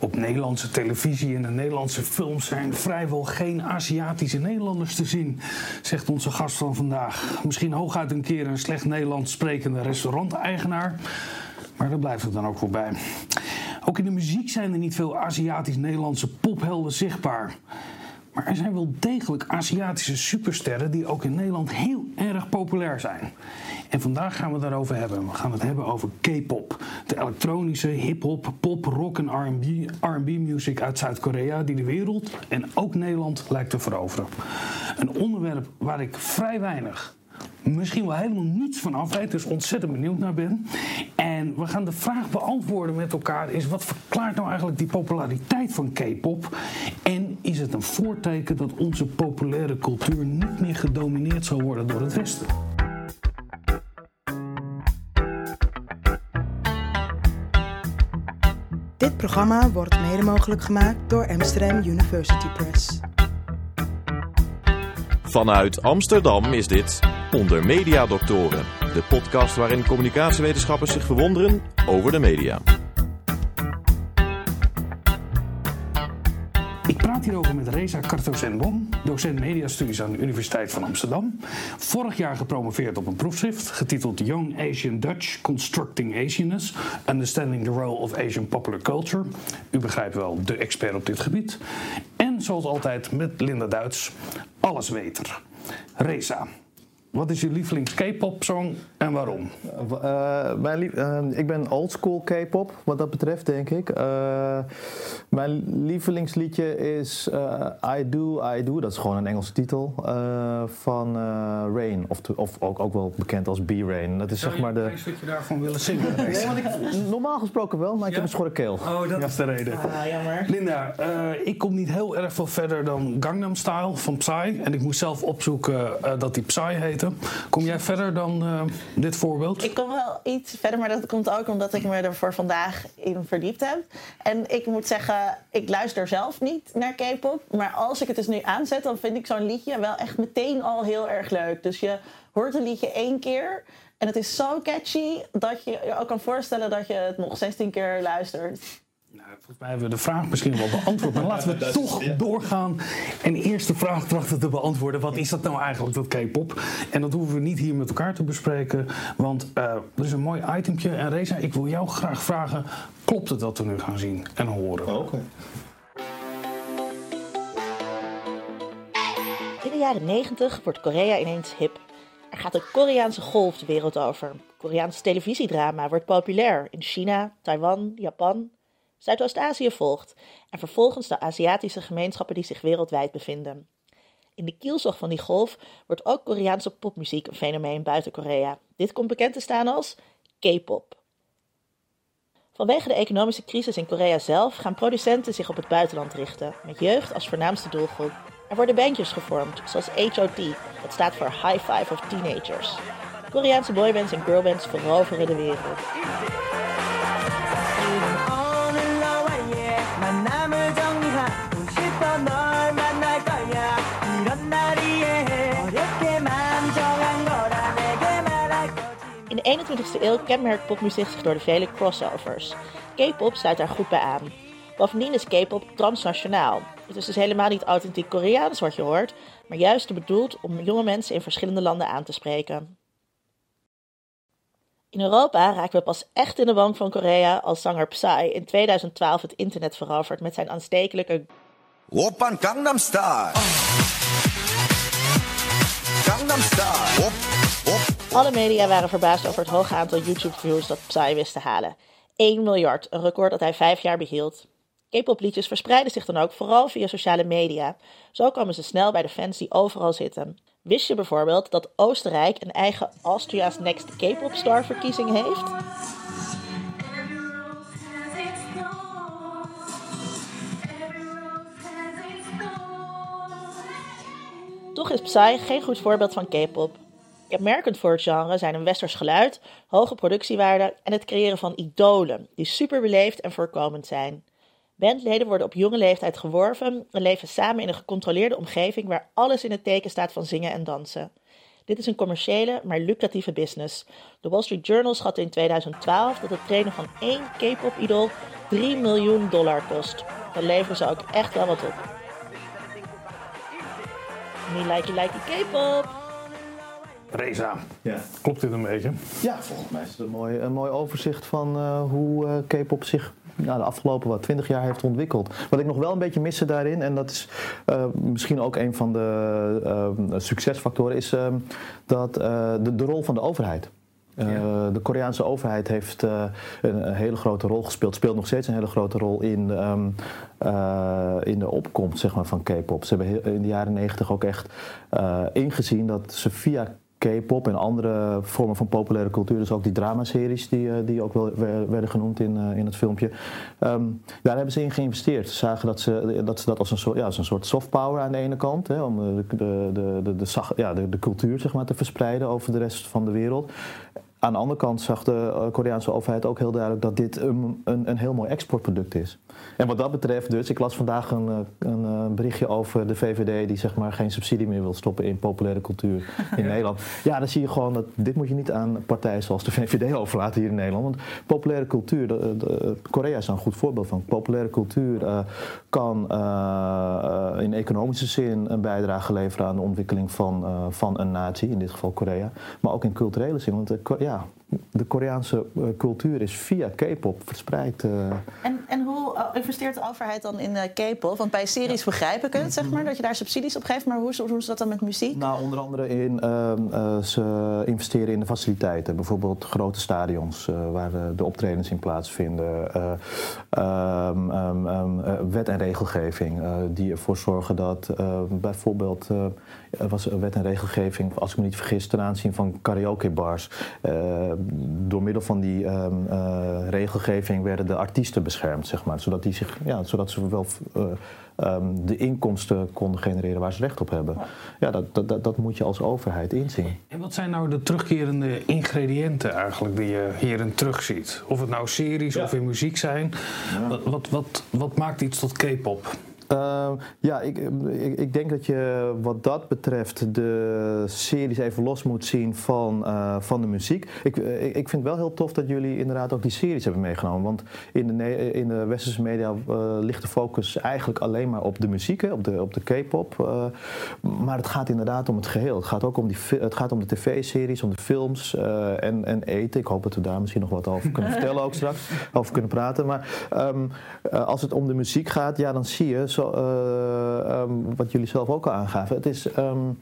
Op Nederlandse televisie en de Nederlandse films zijn vrijwel geen Aziatische Nederlanders te zien, zegt onze gast van vandaag. Misschien hooguit een keer een slecht Nederlands sprekende restauranteigenaar, maar daar blijft het dan ook wel bij. Ook in de muziek zijn er niet veel Aziatisch-Nederlandse pophelden zichtbaar. Maar er zijn wel degelijk Aziatische supersterren die ook in Nederland heel erg populair zijn. En vandaag gaan we daarover hebben. We gaan het hebben over K-pop. De elektronische hip-hop, pop, rock en RB music uit Zuid-Korea die de wereld en ook Nederland lijkt te veroveren. Een onderwerp waar ik vrij weinig misschien wel helemaal niets van af weet, dus ontzettend benieuwd naar ben. En we gaan de vraag beantwoorden met elkaar: is wat verklaart nou eigenlijk die populariteit van K-pop? En is het een voorteken dat onze populaire cultuur niet meer gedomineerd zal worden door het Westen? Dit programma wordt mede mogelijk gemaakt door Amsterdam University Press. Vanuit Amsterdam is dit Onder Mediadoktoren, de podcast waarin communicatiewetenschappers zich verwonderen over de media. Met Reza Kartozenbom, docent mediastudies aan de Universiteit van Amsterdam. Vorig jaar gepromoveerd op een proefschrift getiteld Young Asian Dutch Constructing Asianness: Understanding the Role of Asian Popular Culture. U begrijpt wel, de expert op dit gebied. En zoals altijd met Linda Duits, allesweter. Reza, wat is je lievelings K-pop song en waarom? Uh, mijn uh, ik ben oldschool K-pop, wat dat betreft, denk ik. Uh, mijn lievelingsliedje is I Do, I Do. Dat is gewoon een Engelse titel. van Rain, of, of ook, ook wel bekend als B-Rain. Dat is Zou zeg maar de. Een stukje daarvan willen zingen? nee, want ik, normaal gesproken wel, maar ik heb een schorre keel. Oh, dat is de reden. Ah, jammer. Linda, ik kom niet heel erg veel verder dan Gangnam Style van Psy. En ik moest zelf opzoeken dat die Psy heette. Kom jij verder dan dit voorbeeld? Ik kom wel iets verder, maar dat komt ook omdat ik me er voor vandaag in verdiept heb. En ik moet zeggen, ik luister zelf niet naar K-pop. Maar als ik het dus nu aanzet, dan vind ik zo'n liedje wel echt meteen al heel erg leuk. Dus je hoort een liedje één keer. En het is zo catchy dat je je ook kan voorstellen dat je het nog 16 keer luistert. Nou, volgens mij hebben we de vraag misschien wel beantwoord. Maar laten we toch doorgaan en eerst de vraag trachten te beantwoorden. Wat is dat nou eigenlijk, dat K-pop? En dat hoeven we niet hier met elkaar te bespreken. Want uh, er is een mooi itempje. En Reza, ik wil jou graag vragen. Klopt het wat we nu gaan zien en horen? Oké. Okay. In de jaren 90 wordt Korea ineens hip. Er gaat een Koreaanse golf de wereld over. Koreaans televisiedrama wordt populair in China, Taiwan, Japan, Zuidoost-Azië volgt en vervolgens de Aziatische gemeenschappen die zich wereldwijd bevinden. In de kielzog van die golf wordt ook Koreaanse popmuziek een fenomeen buiten Korea. Dit komt bekend te staan als K-pop. Vanwege de economische crisis in Korea zelf gaan producenten zich op het buitenland richten, met jeugd als voornaamste doelgroep. Er worden bandjes gevormd, zoals HOT, dat staat voor High Five of Teenagers. Koreaanse boybands en girlbands veroveren de wereld. 21ste eeuw kenmerkt popmuziek zich door de vele crossovers. K-pop sluit daar goed bij aan. Bovendien is K-pop transnationaal. Het is dus helemaal niet authentiek Koreaans wat je hoort, maar juist bedoeld om jonge mensen in verschillende landen aan te spreken. In Europa raken we pas echt in de bank van Korea als zanger Psy in 2012 het internet veroverd met zijn aanstekelijke Oppan Gangnam Style. Gangnam Style. Alle media waren verbaasd over het hoge aantal YouTube-views dat Psy wist te halen. 1 miljard, een record dat hij vijf jaar behield. K-pop liedjes verspreiden zich dan ook vooral via sociale media. Zo komen ze snel bij de fans die overal zitten. Wist je bijvoorbeeld dat Oostenrijk een eigen Austria's Next K-pop Star verkiezing heeft? Toch is Psy geen goed voorbeeld van K-pop. Kenmerkend voor het genre zijn een westers geluid, hoge productiewaarde en het creëren van idolen, die super beleefd en voorkomend zijn. Bandleden worden op jonge leeftijd geworven en leven samen in een gecontroleerde omgeving waar alles in het teken staat van zingen en dansen. Dit is een commerciële, maar lucratieve business. De Wall Street Journal schatte in 2012 dat het trainen van één K-pop-idool 3 miljoen dollar kost. Dan leveren ze ook echt wel wat op. Me like like K-pop. Reza, Ja. klopt dit een beetje? Ja, volgens mij is het een mooi, een mooi overzicht van eh, hoe eh, K-pop zich nou, de afgelopen wat, 20 jaar heeft ontwikkeld. Wat ik nog wel een beetje miste daarin, en dat is eh, misschien ook een van de eh, succesfactoren, is eh, dat, eh, de, de rol van de overheid. Eh, De Koreaanse overheid heeft eh, een, een hele grote rol gespeeld, speelt nog steeds een hele grote rol in, ehm, eh, in de opkomst zeg maar, van K-pop. Ze hebben heel- in de jaren 90 ook echt eh, ingezien dat ze via K-pop en andere vormen van populaire cultuur, dus ook die dramaseries die, eh, die ook wel wer- werden genoemd in, eh, in het filmpje, ehm, daar hebben ze in geïnvesteerd. Ze zagen dat ze dat, ze dat als, een soort, ja, als een soort soft power aan de ene kant, hè, om de, de, de, de, ja, de, de cultuur zeg maar, te verspreiden over de rest van de wereld. Aan de andere kant zag de eh, Koreaanse overheid ook heel duidelijk dat dit een, een, een heel mooi exportproduct is. En wat dat betreft dus, ik las vandaag een, eh, een, eh, berichtje over de VVD die zeg maar geen subsidie meer wil stoppen in populaire cultuur in Nederland. Ja, dan zie je gewoon dat dit moet je niet aan partijen zoals de VVD overlaten hier in Nederland. Want populaire cultuur, de, de- Korea is daar een goed voorbeeld van. Populaire cultuur kan in economische zin een bijdrage leveren aan de ontwikkeling van, van een natie, in dit geval Korea. Maar ook in culturele zin, want Ko- ja, de Koreaanse eh, cultuur is via K-pop verspreid. eh, En, en hoe eh, investeert de overheid dan in K-pop? Want bij series begrijp ik het, zeg maar, dat je daar subsidies op geeft. Maar hoe, doen ze dat dan met muziek? Nou, onder andere in, ehm, eh, ze investeren in de faciliteiten. Bijvoorbeeld grote stadions waar de, de optredens in plaatsvinden. Eh, ehm, ehm, ehm, eh, wet en regelgeving die ervoor zorgen dat bijvoorbeeld... er was wet en regelgeving, als ik me niet vergis, ten aanzien van karaokebars. Eh, door middel van die ehm, eh, regelgeving werden de artiesten beschermd, zeg maar. Zodat, die zich, ja, zodat ze wel eh, ehm, de inkomsten konden genereren waar ze recht op hebben. Ja, dat, dat, dat, dat moet je als overheid inzien. En wat zijn nou de terugkerende ingrediënten eigenlijk die je hierin terugziet? Of het nou series of in muziek zijn. Wat, wat, wat, wat maakt iets tot K-pop? Uh, ja, ik, ik, ik, denk dat je wat dat betreft de series even los moet zien van, uh, van de muziek. Ik, ik, ik, vind wel heel tof dat jullie inderdaad ook die series hebben meegenomen. Want in de, in de westerse media uh, ligt de focus eigenlijk alleen maar op de muziek, hè, op de, op de K-pop. Maar het gaat inderdaad om het geheel. Het gaat ook om, die, het gaat om de tv-series, om de films en, en eten. Ik hoop dat we daar misschien nog wat over kunnen vertellen ook straks. Over kunnen praten. Maar um, als het om de muziek gaat, ja, dan zie je... Uh, um, wat jullie zelf ook al aangaven. Het is um,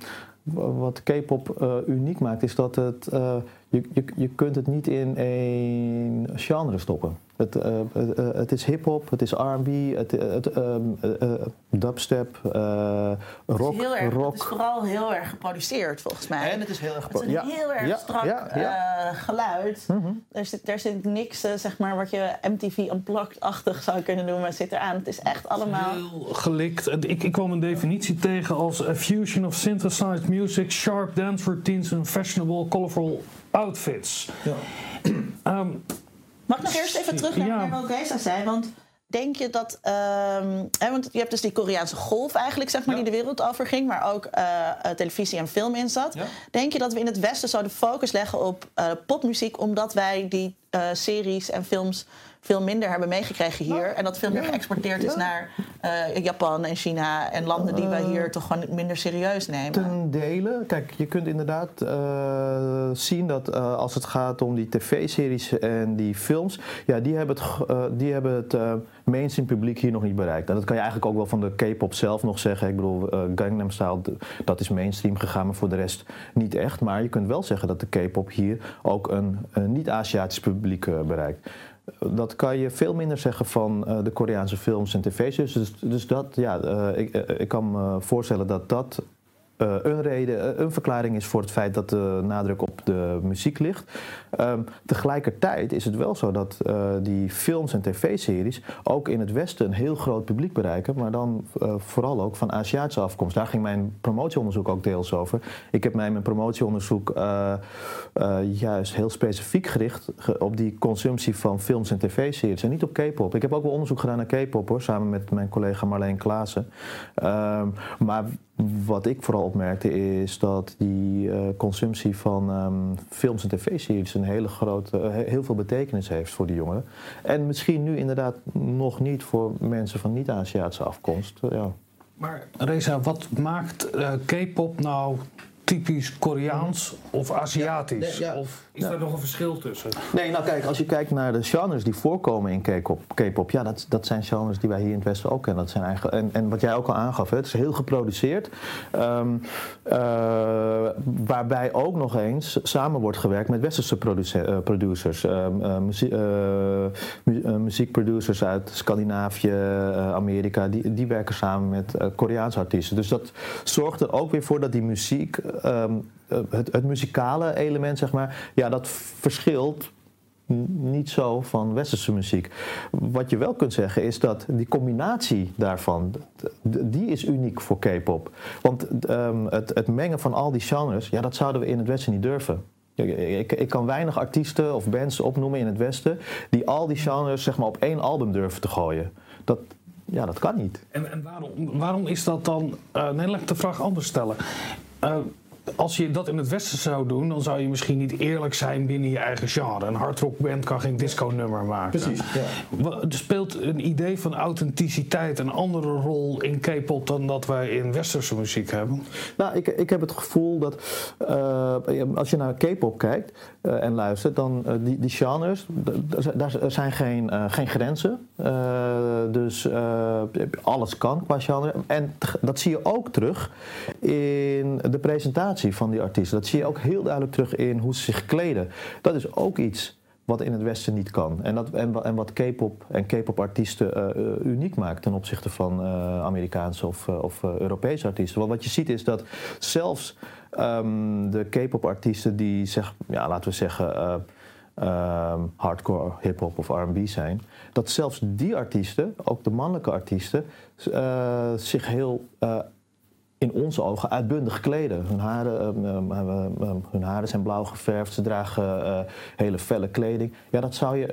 wat K-pop uh, uniek maakt, is dat het, uh, je, je, je kunt het niet in één genre stoppen. Het, uh, het is hip-hop, het is RB, het, het um, dubstep, rock. Het is, heel erg, rock. het is vooral heel erg geproduceerd volgens mij. En het is heel erg Het is een ja. heel erg ja. strak ja. Ja. geluid. Mm -hmm. er, zit, er zit niks, zeg maar, wat je MTV Unplugged-achtig zou kunnen noemen, zit eraan. Het is echt allemaal... Heel gelikt. Ik, ik kwam een definitie tegen als a fusion of synthesized music, sharp dance routines and fashionable, colorful outfits. Ja. um, Mag ik nog eerst even terug naar ja. wat Reza zei? Want denk je dat... Um, hè, want je hebt dus die Koreaanse golf eigenlijk, zeg maar, ja. die de wereld over ging... waar ook uh, televisie en film in zat. Ja. Denk je dat we in het Westen zouden focus leggen op uh, popmuziek... omdat wij die uh, series en films veel minder hebben meegekregen hier. En dat veel meer geëxporteerd is naar uh, Japan en China en landen die wij hier uh, toch gewoon minder serieus nemen. Ten dele. Kijk, je kunt inderdaad uh, zien dat als het gaat om die tv-series en die films, ja, die hebben het, die hebben het mainstream publiek hier nog niet bereikt. En dat kan je eigenlijk ook wel van de K-pop zelf nog zeggen. Ik bedoel, Gangnam Style, dat is mainstream gegaan, maar voor de rest niet echt. Maar je kunt wel zeggen dat de K-pop hier ook een, een niet-Aziatisch publiek bereikt dat kan je veel minder zeggen van uh, de Koreaanse films en tv-series. Dus, dus dat, ja, uh, ik, uh, ik kan me voorstellen dat dat een reden, een verklaring is voor het feit dat de nadruk op de muziek ligt. Um, tegelijkertijd is het wel zo dat die films en tv-series ook in het Westen een heel groot publiek bereiken, maar dan vooral ook van Aziatische afkomst. Daar ging mijn promotieonderzoek ook deels over. Ik heb mij mijn promotieonderzoek juist heel specifiek gericht op die consumptie van films en tv-series en niet op K-pop. Ik heb ook wel onderzoek gedaan naar K-pop hoor, samen met mijn collega Marleen Klaassen. Um, maar wat ik vooral opmerkte is dat die eh, consumptie van ehm, films en tv-series een hele grote, eh, heel veel betekenis heeft voor die jongeren. En misschien nu inderdaad nog niet voor mensen van niet-Aziatische afkomst. ja. Maar Reza, wat maakt eh, K-pop nou typisch Koreaans of Aziatisch? Ja, ja. Of is daar nog een verschil tussen? Nee, nou kijk, als je kijkt naar de genres die voorkomen in K-pop, K-pop ja, dat, dat zijn genres die wij hier in het Westen ook kennen. Dat zijn eigen, en, en wat jij ook al aangaf, hè, het is heel geproduceerd. Ehm, eh, waarbij ook nog eens samen wordt gewerkt met Westerse produce- eh, producers. Ehm, eh, muzie- eh, mu- eh, muziekproducers uit Scandinavië, Amerika, die, die werken samen met Koreaanse artiesten. Dus dat zorgt er ook weer voor dat die muziek, ehm, eh, het, het muzikale element, zeg maar, ja, dat verschilt niet zo van westerse muziek. Wat je wel kunt zeggen is dat die combinatie daarvan, die is uniek voor K-pop. Want ehm, het, het mengen van al die genres, ja, dat zouden we in het Westen niet durven. Ik, ik, ik kan weinig artiesten of bands opnoemen in het Westen die al die genres zeg maar, op één album durven te gooien. Dat, ja, dat kan niet. En, en waarom, waarom is dat dan... eh nee, laat ik de vraag anders stellen. Eh, als je dat in het Westen zou doen, dan zou je misschien niet eerlijk zijn binnen je eigen genre. Een hardrockband kan geen disco-nummer maken. Wa- Er speelt een idee van authenticiteit een andere rol in K-pop dan dat wij in westerse muziek hebben. Nou, ik, ik heb het gevoel dat eh, als je naar K-pop kijkt eh, en luistert, dan uh, die, die genres, daar zijn geen, geen grenzen. Dus alles kan qua genre. En dat zie je ook terug in de presentatie van die artiesten. Dat zie je ook heel duidelijk terug in hoe ze zich kleden. Dat is ook iets wat in het Westen niet kan. En, dat, en, wat K-pop en K-pop-artiesten uh, uh, uniek maakt ten opzichte van uh, Amerikaanse of, Europese artiesten. Want wat je ziet is dat zelfs um, de K-pop-artiesten die zeg, ja, laten we zeggen. Um, hardcore hip-hop of RB zijn, dat zelfs die artiesten, ook de mannelijke artiesten, zich heel in onze ogen uitbundig kleden. Hun haren, um, um, um, hun haren zijn blauw geverfd, ze dragen uh, hele felle kleding. Ja, dat zou je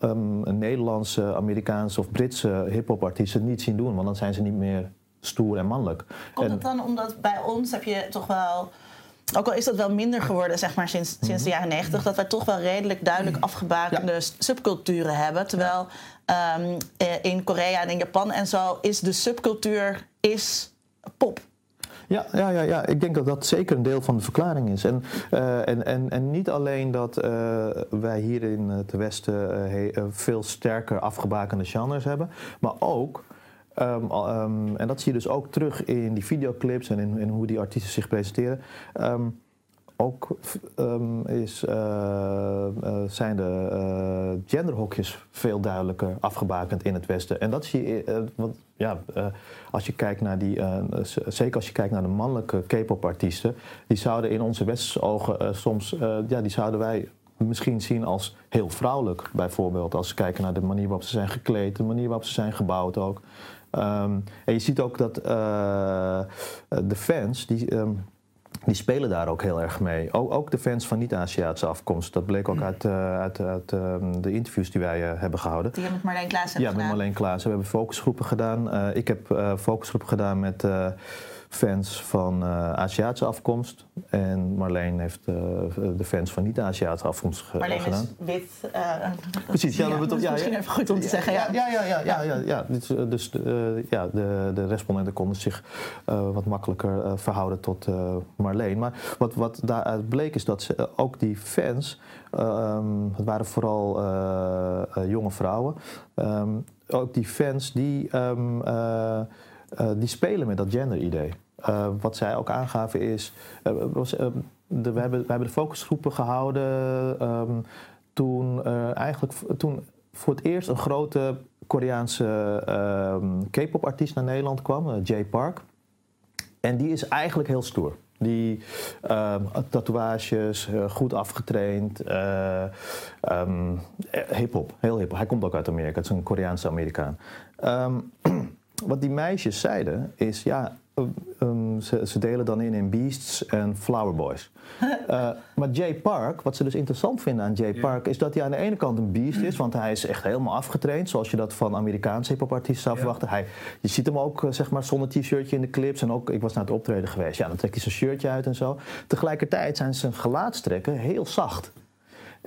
uh, een Nederlandse, Amerikaanse of Britse hip-hop artiesten niet zien doen, want dan zijn ze niet meer stoer en mannelijk. Komt en, het dan omdat bij ons heb je toch wel. Ook al is dat wel minder geworden, zeg maar, sinds, sinds Mhm. de jaren negentig, dat wij toch wel redelijk duidelijk afgebakende ja. subculturen hebben. Terwijl um, in Korea en in Japan en zo is de subcultuur is pop. Ja, ja, ja, ja, ik denk dat dat zeker een deel van de verklaring is. En, uh, en, en, en niet alleen dat uh, wij hier in het Westen uh, veel sterker afgebakende genres hebben, maar ook. Um, um, en dat zie je dus ook terug in die videoclips en in, hoe die artiesten zich presenteren. Um, ook is, uh, zijn de uh, genderhokjes veel duidelijker afgebakend in het Westen. En dat zie je, want, ja, als je kijkt naar die, zeker als je kijkt naar de mannelijke K-pop-artiesten, die zouden in onze westerse ogen soms, ja, die zouden wij misschien zien als heel vrouwelijk, bijvoorbeeld. Als we kijken naar de manier waarop ze zijn gekleed, de manier waarop ze zijn gebouwd ook. Um, en je ziet ook dat de fans, die. Um, die spelen daar ook heel erg mee. Ook, ook de fans van niet-Aziatische afkomst. Dat bleek ook uit, uh, uit, uit uh, de interviews die wij uh, hebben gehouden. Die je met Marleen Klaas hebt ja, gedaan. met Marleen Klaas. We hebben focusgroepen gedaan. ik heb focusgroepen gedaan met fans van Aziatische afkomst. En Marleen heeft de fans van niet-Aziatische afkomst Marleen gedaan. is wit. Precies, ja, dat is ja, misschien ja, even goed om te zeggen. Ja, ja, ja, ja. ja, ja. Dus, dus de, ja, de, de respondenten konden zich wat makkelijker verhouden tot Marleen. Maar wat, wat daaruit bleek is dat ze, ook die fans, um, het waren vooral jonge vrouwen, um, ook die fans die, um, uh, die spelen met dat gender-idee. wat zij ook aangaven is, de, we, hebben, we hebben de focusgroepen gehouden toen eigenlijk toen voor het eerst een grote Koreaanse K-pop artiest naar Nederland kwam, Jay Park. En die is eigenlijk heel stoer. Die uh, tatoeages, goed afgetraind, hip-hop, heel hip-hop. Hij komt ook uit Amerika, het is een Koreaanse Amerikaan. wat die meisjes zeiden is: ja, um, ze, ze delen dan in in Beasts en Flower Boys. Uh, maar Jay Park, wat ze dus interessant vinden aan Jay Park, is dat hij aan de ene kant een beast is, want hij is echt helemaal afgetraind, zoals je dat van Amerikaanse hip-hop-artiesten zou verwachten. Hij, je ziet hem ook zeg maar zonder t-shirtje in de clips en ook, ik was naar het optreden geweest, ja, dan trekt hij zijn shirtje uit en zo. Tegelijkertijd zijn zijn gelaatstrekken heel zacht.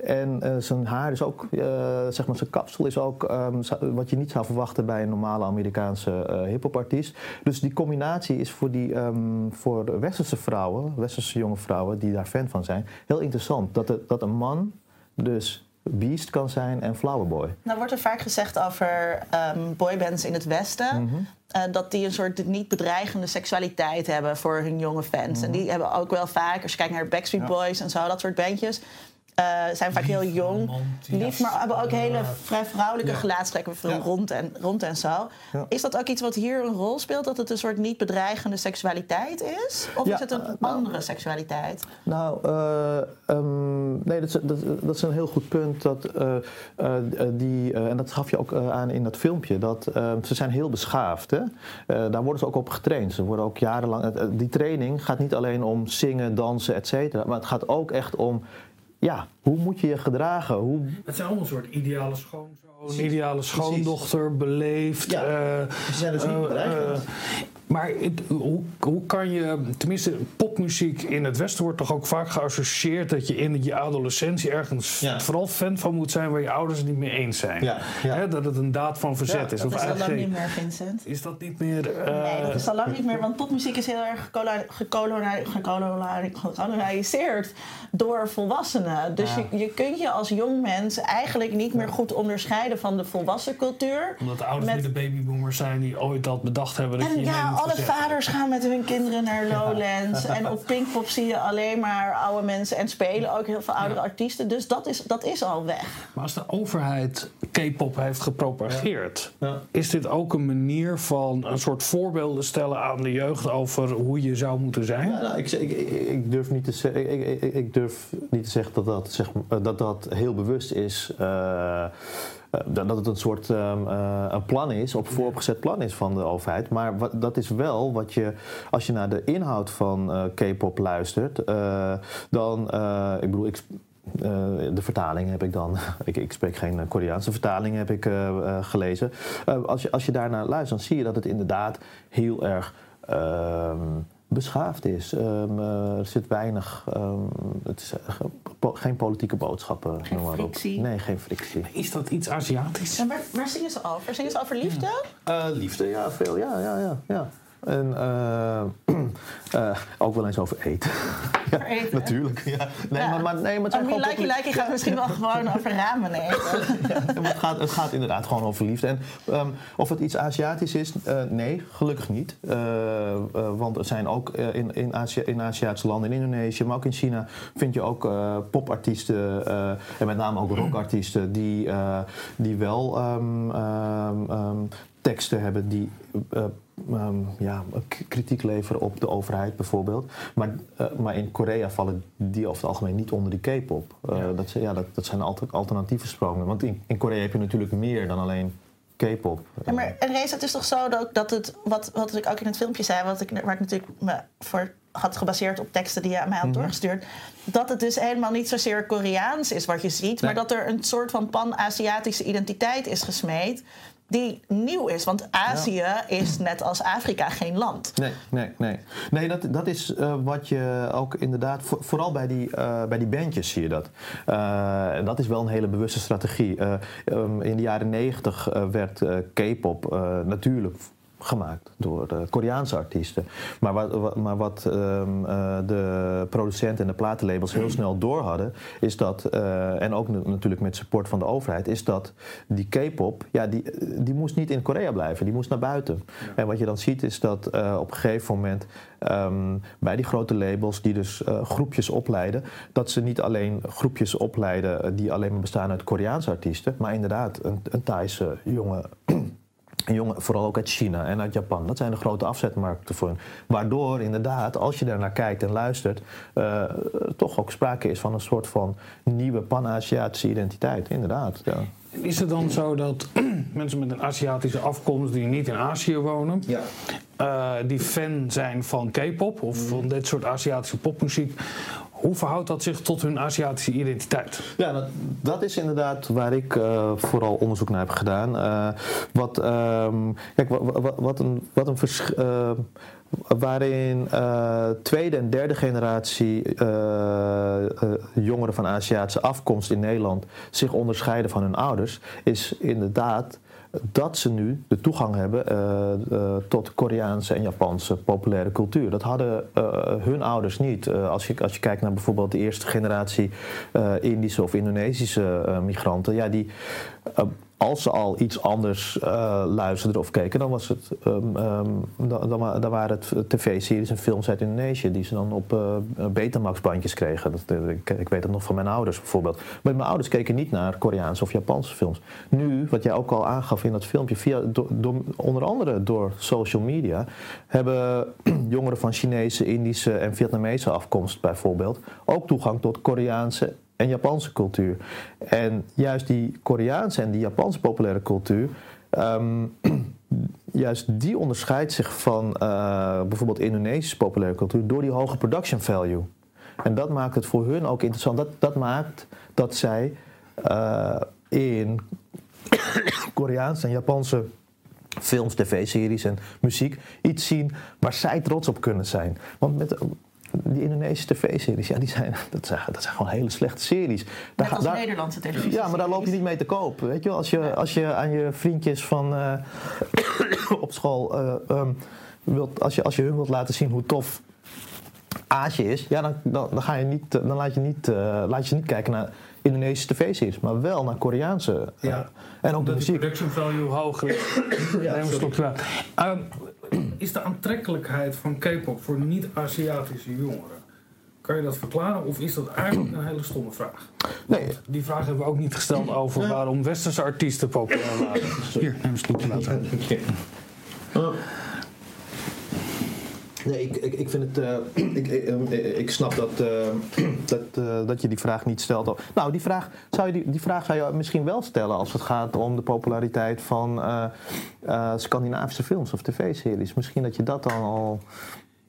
En uh, zijn haar is ook, uh, zeg maar, zijn kapsel is ook um, wat je niet zou verwachten bij een normale Amerikaanse uh, hip-hop artiest. Dus die combinatie is voor, die, um, voor westerse vrouwen, westerse jonge vrouwen die daar fan van zijn, heel interessant. Dat, de, dat een man dus Beast kan zijn en Flowerboy. Nou wordt er vaak gezegd over um, boybands in het Westen. Mm -hmm. uh, dat die een soort niet bedreigende seksualiteit hebben voor hun jonge fans. Mm -hmm. En die hebben ook wel vaak, als je kijkt naar Backstreet ja. Boys en zo, dat soort bandjes. Uh, zijn vaak heel jong, lief, maar hebben ook hele vrij vrouwelijke ja. gelaatstrekken, veel rond, en, rond en zo. Ja. Is dat ook iets wat hier een rol speelt, dat het een soort niet bedreigende seksualiteit is? Of is het een nou, andere seksualiteit? Nou, uh, um, nee, dat is, dat, dat is, een heel goed punt. Dat, uh, die, en dat gaf je ook aan in dat filmpje, dat ze zijn heel beschaafd. Hè? daar worden ze ook op getraind. Ze worden ook jarenlang. die training gaat niet alleen om zingen, dansen, et cetera, maar het gaat ook echt om ja, hoe moet je je gedragen? Hoe... Het zijn allemaal een soort ideale schoonzoon, ideale schoondochter, beleefd. Ja, uh, ze zijn dus niet. Uh, maar het, hoe, hoe kan je, tenminste, popmuziek in het Westen wordt toch ook vaak geassocieerd dat je in je adolescentie ergens Ja. vooral fan van moet zijn waar je ouders het niet mee eens zijn. Ja, ja. Hè, dat het een daad van verzet is. Dat Of is al lang niet meer, Vincent. Is dat niet meer. eh, Nee, dat is al lang niet meer, want popmuziek is heel erg gekoloni- gekoloni- gekoloni- gekoloniseerd door volwassenen. Dus je, je kunt je als jong mens eigenlijk niet meer goed onderscheiden van de volwassen cultuur. omdat de ouders Met- niet de babyboomers zijn die ooit dat bedacht hebben. Dat je En je mee ja, moet alle vaders gaan met hun kinderen naar Lowlands. En op Pinkpop zie je alleen maar oude mensen. En spelen ook heel veel oudere artiesten. Dus dat is, dat is al weg. Maar als de overheid K-pop heeft gepropageerd, Ja. is dit ook een manier van een soort voorbeelden stellen aan de jeugd over hoe je zou moeten zijn? Ja, nou, ik, ik, durf niet te zeggen, ik, ik, ik durf niet te zeggen dat dat, zeg, maar, dat, dat heel bewust is. eh, eh, dat dat het een soort ehm, eh, een plan is, op vooropgezet plan is van de overheid. Maar wat, dat is wel wat je, als je naar de inhoud van eh, K-pop luistert, eh, dan, eh, ik bedoel, ik, eh, de vertaling heb ik dan, ik, ik spreek geen eh, Koreaanse vertaling, heb ik eh, eh, gelezen. Eh, als, je, als je daarnaar luistert, dan zie je dat het inderdaad heel erg ehm, beschaafd is. Ehm, eh, er zit weinig, ehm, het is, eh, po- geen politieke boodschappen. Geen noem maar op. frictie. Nee, geen frictie. Is dat iets Aziatisch? En waar, waar zingen ze over? Zingen ze over liefde? Eh, liefde, ja, veel, ja, ja, ja. ja. En eh, eh, ook wel eens over eten. ja, Over eten? natuurlijk. Ja. Nee, Ja. maar, maar, nee, maar het Oh, populi- Laki gaat misschien wel gewoon over ramen eten. Ja, het, gaat, het gaat inderdaad gewoon over liefde. En ehm, of het iets Aziatisch is, eh, nee, gelukkig niet. Want er zijn ook in, in, Azië, in Aziatische landen, in Indonesië, maar ook in China, vind je ook popartiesten en met name ook rockartiesten die, die wel ehm, ehm, teksten hebben die. eh, ehm, ja, kritiek leveren op de overheid bijvoorbeeld. Maar, eh, maar in Korea vallen die over het algemeen niet onder die K-pop. Eh, dat, zijn- ja, dat, dat zijn alter- alternatieve stromingen. Want in, in Korea heb je natuurlijk meer dan alleen K-pop. Ja, maar en Rees, het is toch zo dat, dat het, wat, wat ik ook in het filmpje zei, wat ik, waar ik natuurlijk me voor had gebaseerd op teksten die je aan mij Mhm. had doorgestuurd, dat het dus helemaal niet zozeer Koreaans is wat je ziet, maar dat er een soort van pan-Aziatische identiteit is gesmeed die nieuw is. Want Azië is net als Afrika geen land. Nee, nee, nee. Nee, dat, dat is eh, wat je ook inderdaad... voor- vooral bij die, eh, bij die bandjes zie je dat. Eh, dat is wel een hele bewuste strategie. Eh, ehm, in de jaren negentig werd K-pop natuurlijk gemaakt door de Koreaanse artiesten. Maar wat, maar wat ehm, eh, de producenten en de platenlabels heel snel door hadden... is dat, eh, en ook natuurlijk met support van de overheid... is dat die K-pop, ja, die, die moest niet in Korea blijven. Die moest naar buiten. En wat je dan ziet is dat eh, op een gegeven moment... ehm, bij die grote labels die dus eh, groepjes opleiden... dat ze niet alleen groepjes opleiden... eh, die alleen maar bestaan uit Koreaanse artiesten... maar inderdaad een, een Thaise jonge En jongen, vooral ook uit China en uit Japan. Dat zijn de grote afzetmarkten voor hen. Waardoor inderdaad, als je daar naar kijkt en luistert, eh, toch ook sprake is van een soort van nieuwe Pan-Aziatische identiteit. Inderdaad. Ja. Is het dan zo dat mensen met een Aziatische afkomst die niet in Azië wonen, eh, die fan zijn van K-pop of van dit soort Aziatische popmuziek, hoe verhoudt dat zich tot hun Aziatische identiteit? Ja, dat, dat is inderdaad waar ik eh, vooral onderzoek naar heb gedaan. Eh, wat, ehm, kijk, wat, wat, een, wat een vers- eh, waarin tweede en derde generatie jongeren van Aziatische afkomst in Nederland zich onderscheiden van hun ouders, is inderdaad dat ze nu de toegang hebben eh, eh, tot Koreaanse en Japanse populaire cultuur. Dat hadden eh, hun ouders niet. Als, je, als je kijkt naar bijvoorbeeld de eerste generatie Indische of Indonesische migranten, ja, die. Eh, als ze al iets anders eh, luisterden of keken, dan, was het, ehm, ehm, dan, dan, wa- dan waren het tv-series en films uit Indonesië die ze dan op eh Betamax-bandjes kregen. Dat, eh, ik, weet het nog van mijn ouders bijvoorbeeld. Maar mijn ouders keken niet naar Koreaanse of Japanse films. Nu, wat jij ook al aangaf in dat filmpje, via, onder andere door social media, hebben jongeren van Chinese, Indische en Vietnamese afkomst bijvoorbeeld ook toegang tot Koreaanse en Japanse cultuur. En juist die Koreaanse en die Japanse populaire cultuur. ehm, juist die onderscheidt zich van eh, bijvoorbeeld Indonesische populaire cultuur door die hoge production value. En dat maakt het voor hun ook interessant. Dat, dat maakt dat zij eh, in Koreaanse en Japanse films, tv-series en muziek iets zien waar zij trots op kunnen zijn. Want met die Indonesische tv-series, ja, die zijn, dat, zijn, dat zijn gewoon hele slechte series. Daar Net als daar- Nederlandse televisie. ja, maar daar loop je niet mee te koop. Weet je wel, als je, als je aan je vriendjes van eh, op school eh, ehm, wilt, als je, als je hun wilt laten zien hoe tof Azië is, ja, dan, dan, dan, ga je niet, eh, dan laat, je niet, eh, laat je ze niet kijken naar Indonesische tv-series, maar wel naar Koreaanse. Ja. en ook de Dat de muziek. production value hoger is. Ja, Neem is de aantrekkelijkheid van K-pop voor niet-Aziatische jongeren? Kan je dat verklaren of is dat eigenlijk een hele stomme vraag? Nee, Die vraag hebben we ook niet gesteld over waarom westerse artiesten populair waren. Hier, neem een slokje water. Nee, ik, ik, ik vind het. eh, ik, ik, eh, ik snap dat, eh, dat, eh, dat je die vraag niet stelt. Nou, die vraag, zou je die, die vraag zou je misschien wel stellen als het gaat om de populariteit van eh, eh, Scandinavische films of tv-series. Misschien dat je dat dan al.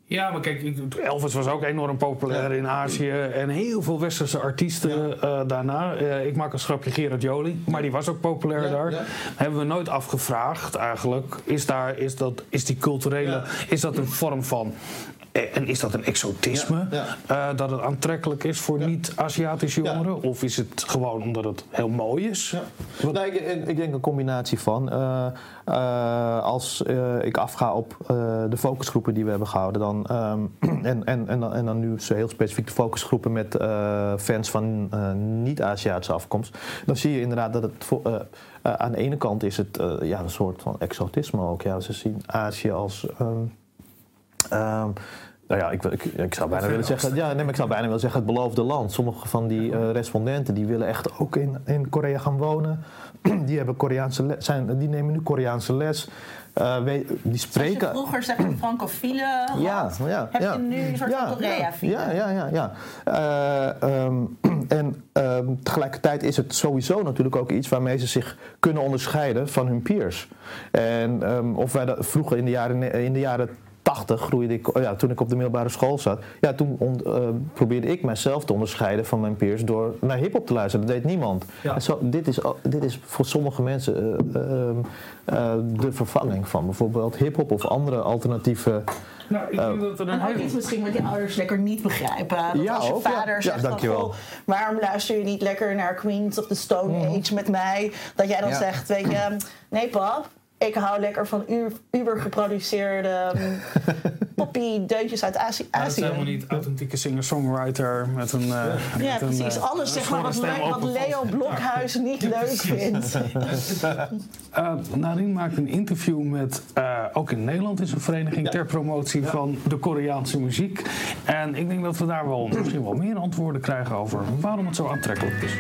Ja, maar kijk, Elvis was ook enorm populair in Azië. En heel veel westerse artiesten eh, daarna. Eh, ik maak een schapje Gerard Joling, maar die was ook populair Ja, daar. Hebben we nooit afgevraagd eigenlijk. Is, daar, is, dat, is die culturele, is dat een vorm van... eh, En is dat een exotisme? Ja, eh, dat het aantrekkelijk is voor niet-Aziatische jongeren? Of is het gewoon omdat het heel mooi is? Ik, ik- denk een combinatie van. Eh, als ik afga op de focusgroepen die we hebben gehouden, dan, ehm, en, en, en, dan, en dan nu zo heel specifiek de focusgroepen met fans van niet-Aziatische afkomst, dan zie je inderdaad dat het voor, aan de ene kant is het ja, een soort van exotisme ook. Ja. Ze zien Azië als. ehm, ehm, nou ja, ik, wil- ik, ik zou bijna willen zeggen, ja, nee, maar ik zou bijna willen zeggen het beloofde land. Sommige van die eh, respondenten die willen echt ook in, in Korea gaan wonen. Die, hebben Koreaanse les, zijn, die nemen nu Koreaanse les. Eh, we- die je spreken. vroeger zeg francofiele had, Ja, ja, heb ja. je nu een soort Ja, van Korea-fiele. Ja, ja, ja. ja. Eh, ehm, en ehm, tegelijkertijd is het sowieso natuurlijk ook iets waarmee ze zich kunnen onderscheiden van hun peers. En ehm, of wij dat vroeger in de jaren, in de jaren 80 groeide ik, oh ja, toen ik op de middelbare school zat, ja, toen on- eh, probeerde ik mijzelf te onderscheiden van mijn peers door naar hip-hop te luisteren. Dat deed niemand. Ja. En zo, dit, is, dit is voor sommige mensen eh, ehm, eh, de vervanging van bijvoorbeeld hip-hop of andere alternatieve. Nou, ik denk dat er een En ook iets misschien wat je ouders lekker niet begrijpen. Dat Ja, als je ook, ja. vader Ja, zegt van, dankjewel. goh, waarom luister je niet lekker naar Queens of the Stone Age met mij? Dat jij dan Ja. zegt, weet je, nee pap, ik hou lekker van uber geproduceerde um, poppy deuntjes uit Azië. Dat is helemaal niet authentieke singer-songwriter met een... eh, Ja, met precies. eh, Alles zeg maar wat, Leo. Blokhuis niet leuk vindt. Uh, Narien maakt een interview met, uh, ook in Nederland is een vereniging ter promotie van de Koreaanse muziek. En ik denk dat we daar wel misschien wel meer antwoorden krijgen over waarom het zo aantrekkelijk is.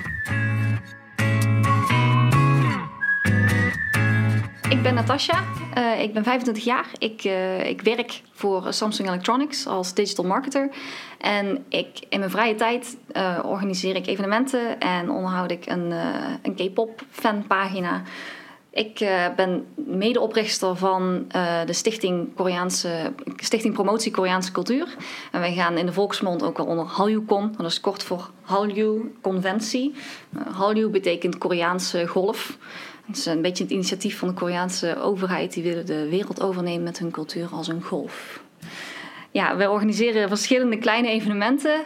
Ik ben Natasja, uh, ik ben 25 jaar. Ik, uh, ik werk voor Samsung Electronics als digital marketer. En ik, in mijn vrije tijd uh, organiseer ik evenementen en onderhoud ik een, een K-pop fanpagina. Ik ben medeoprichter van de Stichting, Koreaanse, Stichting Promotie Koreaanse Cultuur. En wij gaan in de volksmond ook wel onder HaljouCon. Dat is kort voor Hallyu Conventie. Hallyu betekent Koreaanse golf. Het is een beetje het initiatief van de Koreaanse overheid. Die willen de wereld overnemen met hun cultuur als een golf. Ja, we organiseren verschillende kleine evenementen.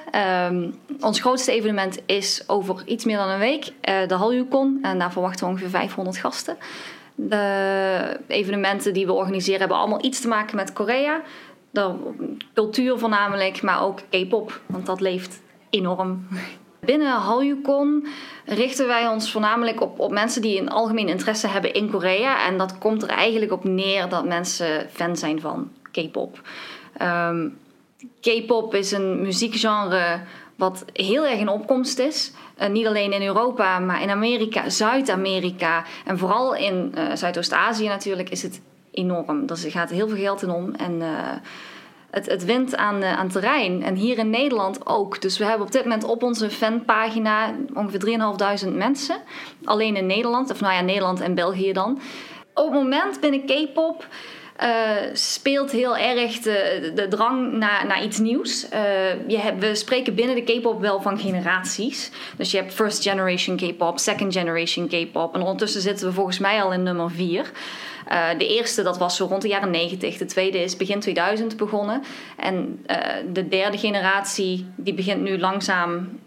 Um, ons grootste evenement is over iets meer dan een week uh, de HaljuCon. En daar verwachten we ongeveer 500 gasten. De evenementen die we organiseren hebben allemaal iets te maken met Korea. De cultuur voornamelijk, maar ook K-pop, want dat leeft enorm. Binnen HaljuCon richten wij ons voornamelijk op, op mensen die een algemeen interesse hebben in Korea. En dat komt er eigenlijk op neer dat mensen fan zijn van K-pop. Ehm, K-pop is een muziekgenre wat heel erg in opkomst is. Uh, niet alleen in Europa, maar in Amerika, Zuid-Amerika en vooral in uh, Zuidoost-Azië natuurlijk is het enorm. Dus er gaat heel veel geld in om. En uh, het, het wint aan, uh, aan terrein. En hier in Nederland ook. Dus we hebben op dit moment op onze fanpagina ongeveer 3.500 mensen. Alleen in Nederland, of nou ja, Nederland en België dan. Op het moment binnen K-pop. Uh, speelt heel erg de, de drang naar, naar iets nieuws. Uh, je we spreken binnen de K-pop wel van generaties. Dus je hebt first generation K-pop, second generation K-pop. En ondertussen zitten we volgens mij al in nummer 4. Uh, de eerste dat was zo rond de jaren 90. De tweede is begin 2000 begonnen. En de derde generatie die begint nu langzaam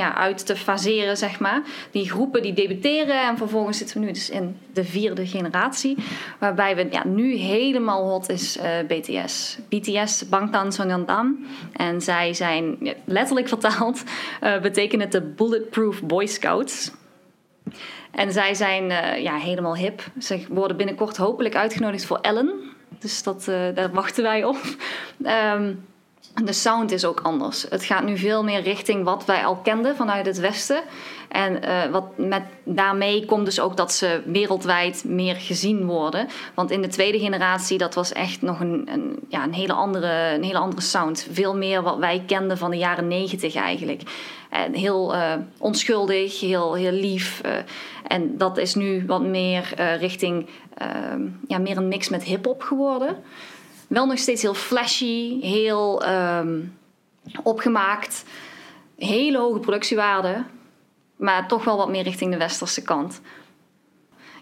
ja, uit te faseren, zeg maar. Die groepen die debuteren en vervolgens zitten we nu dus in de vierde generatie. Waarbij we ja, nu helemaal hot is BTS. BTS, Bangtan Sonyeondan. En zij zijn letterlijk vertaald, betekent het de Bulletproof Boy Scouts. En zij zijn uh, ja, helemaal hip. Ze worden binnenkort hopelijk uitgenodigd voor Ellen. Dus dat, uh, daar wachten wij op. Um, de sound is ook anders. Het gaat nu veel meer richting wat wij al kenden vanuit het Westen. En uh, wat met, daarmee komt dus ook dat ze wereldwijd meer gezien worden. Want in de tweede generatie, dat was echt nog een, een, ja, een, hele, andere, een hele andere sound. Veel meer wat wij kenden van de jaren negentig eigenlijk. En heel uh, onschuldig, heel, heel lief. Uh, en dat is nu wat meer richting ja, meer een mix met hip-hop geworden. Wel nog steeds heel flashy, heel um, opgemaakt. Hele hoge productiewaarde. Maar toch wel wat meer richting de westerse kant.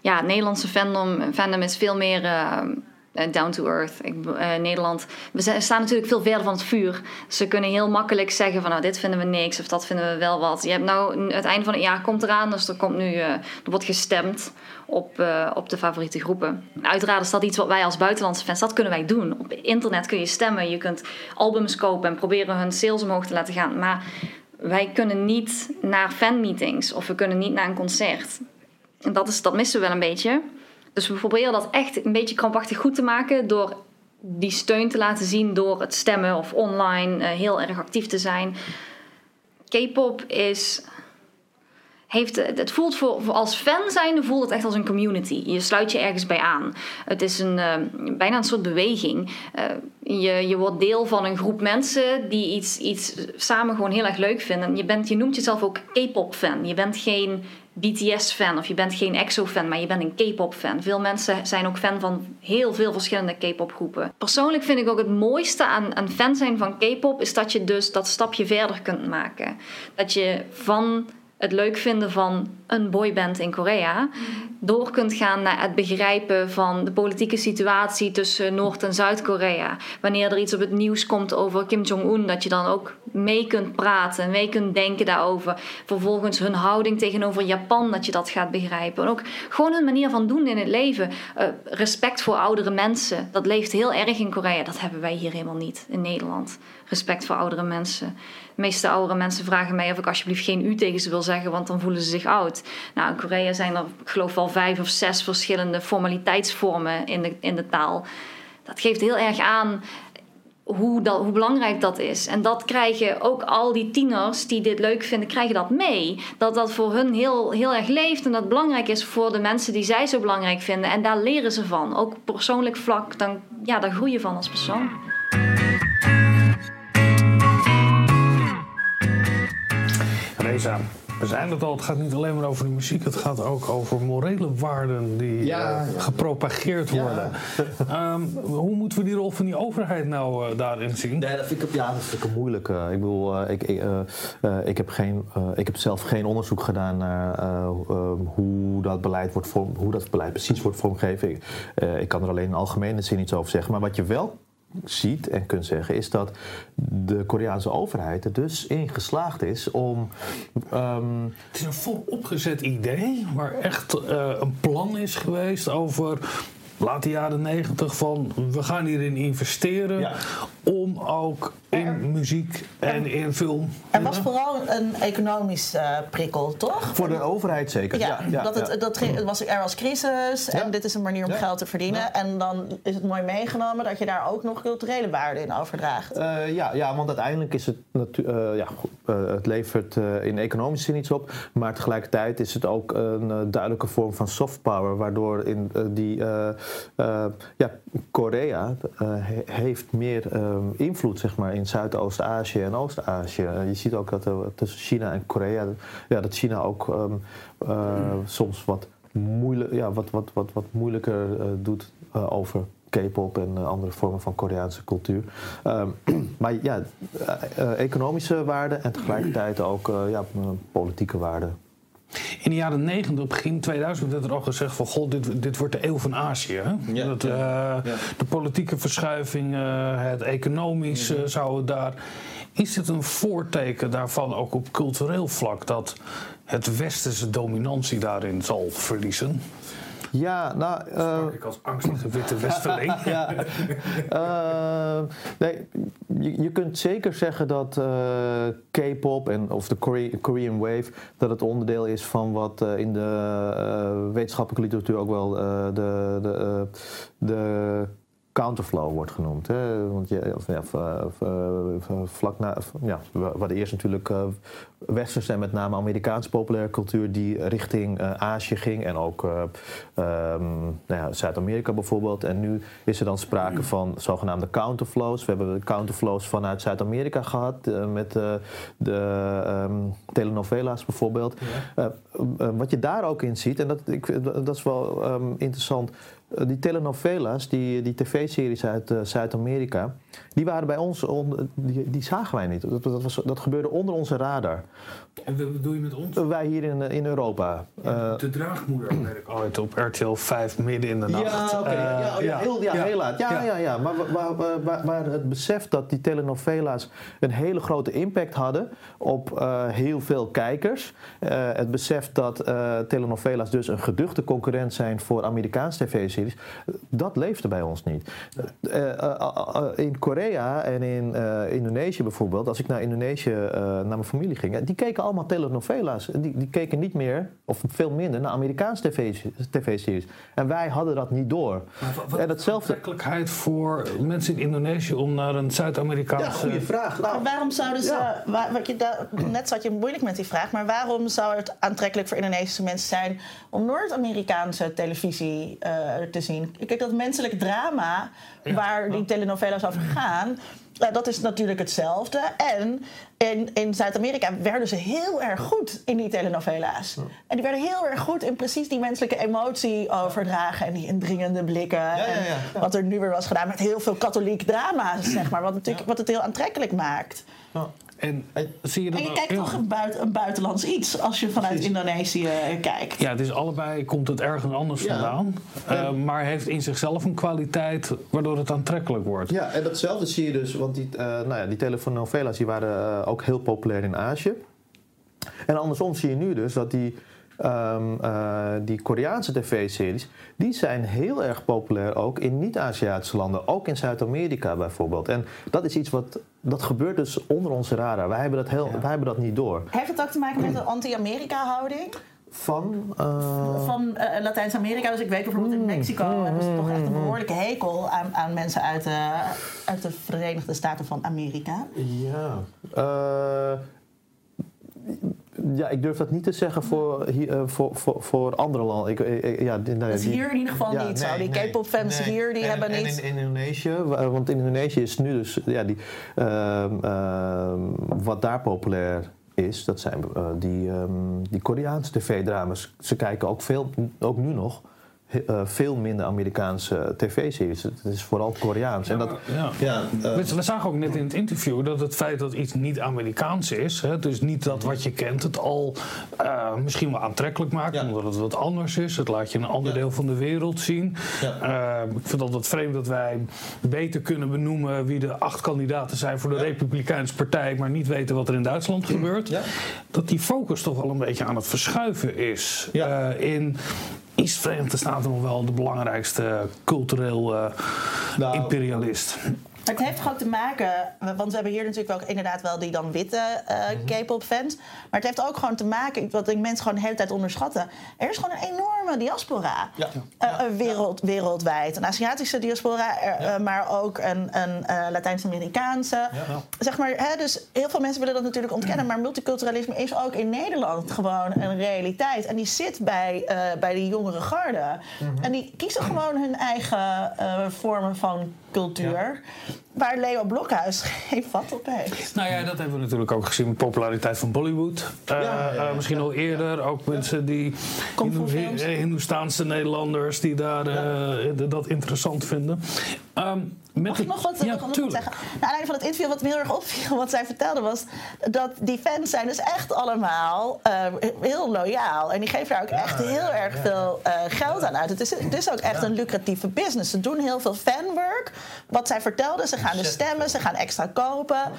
Ja, het Nederlandse fandom, fandom is veel meer uh, down to earth. Uh, Nederland, we staan natuurlijk veel verder van het vuur. Ze kunnen heel makkelijk zeggen van nou dit vinden we niks of dat vinden we wel wat. Je hebt nou het einde van het jaar komt eraan, dus er komt nu er wordt gestemd op, op de favoriete groepen. Uiteraard is dat iets wat wij als buitenlandse fans, dat kunnen wij doen. Op internet kun je stemmen, je kunt albums kopen en proberen hun sales omhoog te laten gaan. Maar wij kunnen niet naar fanmeetings of we kunnen niet naar een concert. En dat, is, dat missen we wel een beetje. Dus we proberen dat echt een beetje krampachtig goed te maken door die steun te laten zien door het stemmen of online uh, heel erg actief te zijn. K-pop is heeft, het voelt voor, als fan zijnde voelt het echt als een community. Je sluit je ergens bij aan. Het is een, uh, bijna een soort beweging. Uh, je, je wordt deel van een groep mensen die iets, iets samen gewoon heel erg leuk vinden. Je, bent, je noemt jezelf ook K-pop fan. Je bent geen BTS-fan of je bent geen EXO-fan, maar je bent een K-pop-fan. Veel mensen zijn ook fan van heel veel verschillende K-pop-groepen. Persoonlijk vind ik ook het mooiste aan, aan fan zijn van K-pop is dat je dus dat stapje verder kunt maken. Dat je van het leuk vinden van een boyband in Korea, door kunt gaan naar het begrijpen van de politieke situatie tussen Noord- en Zuid-Korea. Wanneer er iets op het nieuws komt over Kim Jong-un, dat je dan ook mee kunt praten, mee kunt denken daarover. Vervolgens hun houding tegenover Japan, dat je dat gaat begrijpen. En ook gewoon hun manier van doen in het leven. Uh, respect voor oudere mensen, dat leeft heel erg in Korea. Dat hebben wij hier helemaal niet in Nederland. Respect voor oudere mensen. Meeste oudere mensen vragen mij of ik alsjeblieft geen u tegen ze wil zeggen, want dan voelen ze zich oud. Nou, in Korea zijn er, ik geloof wel vijf of zes verschillende formaliteitsvormen in de, in de taal. Dat geeft heel erg aan hoe, dat, hoe belangrijk dat is. En dat krijgen ook al die tieners die dit leuk vinden, krijgen dat mee. Dat dat voor hun heel, heel erg leeft en dat belangrijk is voor de mensen die zij zo belangrijk vinden. En daar leren ze van. Ook persoonlijk vlak, dan, ja, daar groei je van als persoon. We zijn het al. Het gaat niet alleen maar over de muziek. Het gaat ook over morele waarden die Ja, eh, ja. gepropageerd worden. Ehm, hoe moeten we die rol van die overheid nou eh, daarin zien? Nee, dat vind ik, ja, dat vind ik een moeilijke. Ik bedoel, eh, ik, ik, ik, heb geen, ik heb zelf geen onderzoek gedaan naar eh, eh, hoe, dat beleid wordt vorm, hoe dat beleid precies wordt vormgegeven. Ik, ik kan er alleen in algemene zin iets over zeggen. Maar wat je wel ziet en kunt zeggen, is dat de Koreaanse overheid er dus in geslaagd is om. ehm, Het is een vol opgezet idee, waar echt eh, een plan is geweest over late jaren negentig van we gaan hierin investeren Ja. om ook in muziek en in film. Er was vooral een economisch eh, prikkel, toch? voor de overheid zeker. Ja, dat het, dat ging, het was, er was crisis en dit is een manier om Ja. geld te verdienen. En dan is het mooi meegenomen dat je daar ook nog culturele waarde in overdraagt. Eh, ja, ja, want uiteindelijk is het natu- eh, ja, het levert eh, in economische zin iets op, maar tegelijkertijd is het ook een duidelijke vorm van soft power, waardoor in die eh, eh, ja, Korea eh, he- heeft meer eh, invloed zeg maar in Zuidoost-Azië en Oost-Azië. Eh, je ziet ook dat er tussen China en Korea, ja, dat China ook ehm, eh, soms wat moeilijk, ja, wat, wat, wat, wat moeilijker eh, doet over K-pop en andere vormen van Koreaanse cultuur. Ehm, maar ja, economische waarde en tegelijkertijd ook ja, politieke waarde. In de jaren 90, begin 2000, werd er al gezegd van... Goh, dit, dit wordt de eeuw van Azië. Hè? Ja, dat, ja, eh, De politieke verschuiving, eh, het economisch eh, zou het daar... Is het een voorteken daarvan ook op cultureel vlak... dat het westerse dominantie daarin zal verliezen? Ja, nou... eh, ik als angstige witte westerling. ja. Eh, nee, je, je kunt zeker zeggen dat eh, K-pop en of de Kore- Korean Wave dat het onderdeel is van wat in de wetenschappelijke literatuur ook wel de, de, de counterflow wordt genoemd. Hè? Want je, of, ja, v- v- v- vlak na, ja, we hadden eerst natuurlijk eh westerse en met name Amerikaanse populaire cultuur die richting eh, Azië ging en ook eh, ehm, nou ja, Zuid-Amerika bijvoorbeeld. En nu is er dan sprake van zogenaamde counterflows. We hebben counterflows vanuit Zuid-Amerika gehad eh, met eh, de ehm, telenovela's bijvoorbeeld. Eh, eh, wat je daar ook in ziet, en dat, ik, dat is wel ehm, interessant. Eh, die telenovela's, die, die tv-series uit eh, Zuid-Amerika, die waren bij ons, on- die, die zagen wij niet. Dat, dat, was, dat gebeurde onder onze radar. En wat bedoel je met ons? Wij hier in, in Europa. Eh, de draagmoeder werd ik ooit op RTL 5 midden in de nacht. Ja, oké. Eh, ja, oh ja, heel, ja, heel laat. Ja, ja. Ja, Maar waar, waar, waar, waar het besef dat die telenovela's een hele grote impact hadden op eh, heel veel kijkers. Eh, het besef dat eh, telenovela's dus een geduchte concurrent zijn voor Amerikaanse tv-series. Dat leefde bij ons niet. Eh, eh, eh, in Korea en in eh, Indonesië bijvoorbeeld, als ik naar Indonesië eh, naar mijn familie ging, ja, die keken allemaal telenovela's. Die, die keken niet meer, of veel minder, naar Amerikaanse tv- tv-series. En wij hadden dat niet door. en datzelfde. aantrekkelijkheid voor mensen in Indonesië om naar een Ja, Zuid-Amerikaanse... goede vraag. Nou, Maar waarom zouden ze, Ja. je da- net zat je moeilijk met die vraag, maar waarom zou het aantrekkelijk voor Indonesische mensen zijn om Noord-Amerikaanse televisie te zien? Kijk, dat menselijk drama waar die telenovelas over gaan, eh, dat is natuurlijk hetzelfde. En in, in Zuid-Amerika werden ze heel erg goed in die telenovela's. En die werden heel erg goed in precies die menselijke emotie overdragen en die indringende blikken. ja, En wat er nu weer was gedaan met heel veel katholiek drama, zeg maar. Wat, natuurlijk, wat het heel aantrekkelijk maakt. En zie je dat En je kijkt toch een, buiten, een buitenlands iets als je vanuit Indonesië eh, kijkt. Ja, het is allebei, komt het ergens anders Ja. vandaan. Eh, maar heeft in zichzelf een kwaliteit waardoor het aantrekkelijk wordt. Ja, en datzelfde zie je dus, want die, eh nou ja, die telenovela's die waren eh, ook heel populair in Azië. En andersom zie je nu dus dat die, ehm, eh, die Koreaanse tv-series, die zijn heel erg populair ook in niet-Aziatische landen, ook in Zuid-Amerika bijvoorbeeld. En dat is iets wat, dat gebeurt dus onder onze radar. Wij hebben dat, heel, wij hebben dat niet door. Heeft het ook te maken met een anti-Amerika-houding? Van? eh, van eh, Latijns-Amerika. Dus ik weet bijvoorbeeld in Mexico hebben ze toch echt een behoorlijke hekel aan, aan mensen uit de, uit de Verenigde Staten van Amerika. Ja. Eh, ja, ik durf dat niet te zeggen voor, hier, eh, voor, voor, voor andere landen. Ik, ik- ik- ja, nou ja, Dat is hier in ieder geval Ja, niet zo. nee, Die nee, K-pop fans nee. hier, die En- hebben en niet... in, in Indonesië, wa- want in Indonesië is nu dus, ja, die, ehm, ehm, wat daar populair is, dat zijn eh, die, ehm, die Koreaanse tv-dramas. Ze kijken ook, veel, ook nu nog eh, veel minder Amerikaanse tv-series. Het is vooral Koreaans. en dat, Ja. ja, eh, We, we zagen ook net in het interview dat het feit dat iets niet Amerikaans is, hè, dus niet dat wat je kent, het al eh, misschien wel aantrekkelijk maakt, Ja. omdat het wat anders is. Het laat je een ander deel van de wereld zien. Ja. Ik vind het altijd vreemd dat wij beter kunnen benoemen wie de acht kandidaten zijn voor de Republikeinse Partij, maar niet weten wat er in Duitsland gebeurt. Ja. Dat die focus toch wel een beetje aan het verschuiven is. Ja. Eh, in is de Verenigde Staten nog wel de belangrijkste cultureel eh, Nou, imperialist. Maar het heeft ook te maken, want we hebben hier natuurlijk ook inderdaad wel die dan witte Mhm. K-pop fans. Maar het heeft ook gewoon te maken, wat ik mensen gewoon de hele tijd onderschatten. Er is gewoon een enorme diaspora Ja. eh, eh, wereld, wereldwijd. Een Aziatische diaspora, er, maar ook een, een Latijns-Amerikaanse. Zeg maar, hè, dus heel veel mensen willen dat natuurlijk ontkennen. Maar multiculturalisme is ook in Nederland gewoon een realiteit. En die zit bij, bij die jongere garde. Mhm. En die kiezen gewoon hun eigen vormen van cultuur. Waar Leo Blokhuis geen vat op heeft. Nou ja, dat hebben we natuurlijk ook gezien met de populariteit van Bollywood. Eh, ja, ja. eh, misschien al eerder. Ook mensen die eh, Hindoestaanse Nederlanders die daar eh, dat interessant vinden. Ehm, met Mag ik nog wat, ja, nog wat tuurlijk. zeggen? Naar aanleiding van het interview, wat me heel erg opviel, wat zij vertelde, was dat die fans zijn dus echt allemaal eh, heel loyaal. En die geven daar ook echt heel erg veel eh, geld aan uit. Het is, het is ook echt een lucratieve business. Ze doen heel veel fanwork. Wat zij vertelde, ze gaan dus stemmen, ze gaan extra kopen.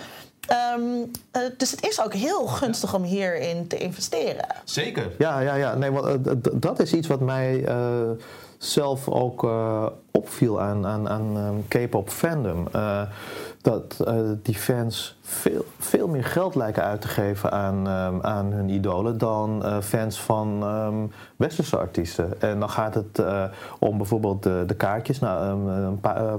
Ehm, eh, dus het is ook heel gunstig om hierin te investeren. Zeker. Ja, ja, ja. Nee, want, dat is iets wat mij eh, zelf ook eh, opviel aan, aan, aan ehm, K-pop fandom. Eh, dat eh, die fans veel, veel meer geld lijken uit te geven aan, ehm, aan hun idolen dan eh, fans van ehm, westerse artiesten. En dan gaat het eh, om bijvoorbeeld de, de kaartjes. Nou, ehm, een paar,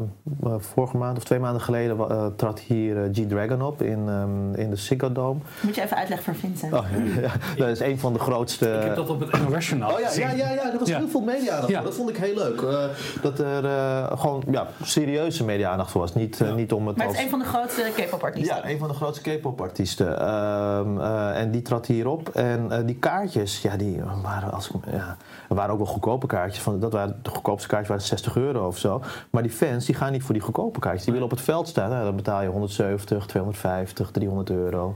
vorige maand of twee maanden geleden trad hier G-Dragon op in, ehm, in de Ziggo Dome. Moet je even uitleggen voor Vincent. Oh, ja, dat is een van de grootste. Ik heb dat op het NOS-journaal Oh ja, gezien. ja, ja, ja, er was Ja. heel veel media-aandacht Ja. Dat vond ik heel leuk. Eh, dat er eh, gewoon ja, serieuze media-aandacht voor was. Niet, niet om het Maar het als... een van de grootste K-pop-artiesten. Ja, een van de grootste K-pop-artiesten. Ehm, eh, en die trad hierop. En eh, die kaartjes, ja, die waren, als, ja, waren ook wel goedkope kaartjes. Van, dat waren, de goedkoopste kaartjes waren 60 euro of zo. Maar die fans die gaan niet voor die goedkope kaartjes. Die willen op het veld staan. Nou, dan betaal je 170, 250, 300 euro.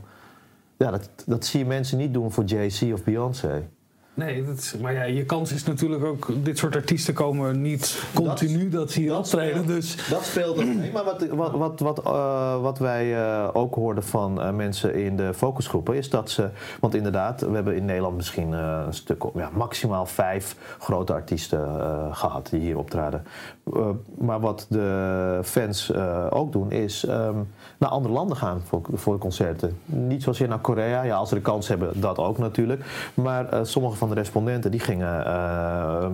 Ja, dat, dat zie je mensen niet doen voor Jay-Z of Beyoncé. Nee, dat is, maar ja, je kans is natuurlijk ook... Dit soort artiesten komen niet continu dat, ze hier optreden. Dus Dat speelde mee. Maar wat, wat, wat, wat, eh, wat wij eh, ook hoorden van eh, mensen in de focusgroepen is dat ze. Want inderdaad, we hebben in Nederland misschien een stuk, ja, maximaal vijf grote artiesten eh, gehad die hier optraden. Maar wat de fans ook doen is ehm, naar andere landen gaan voor, voor concerten. Niet zozeer naar Korea, ja, als ze de kans hebben, dat ook natuurlijk. Maar sommige van de respondenten die gingen eh,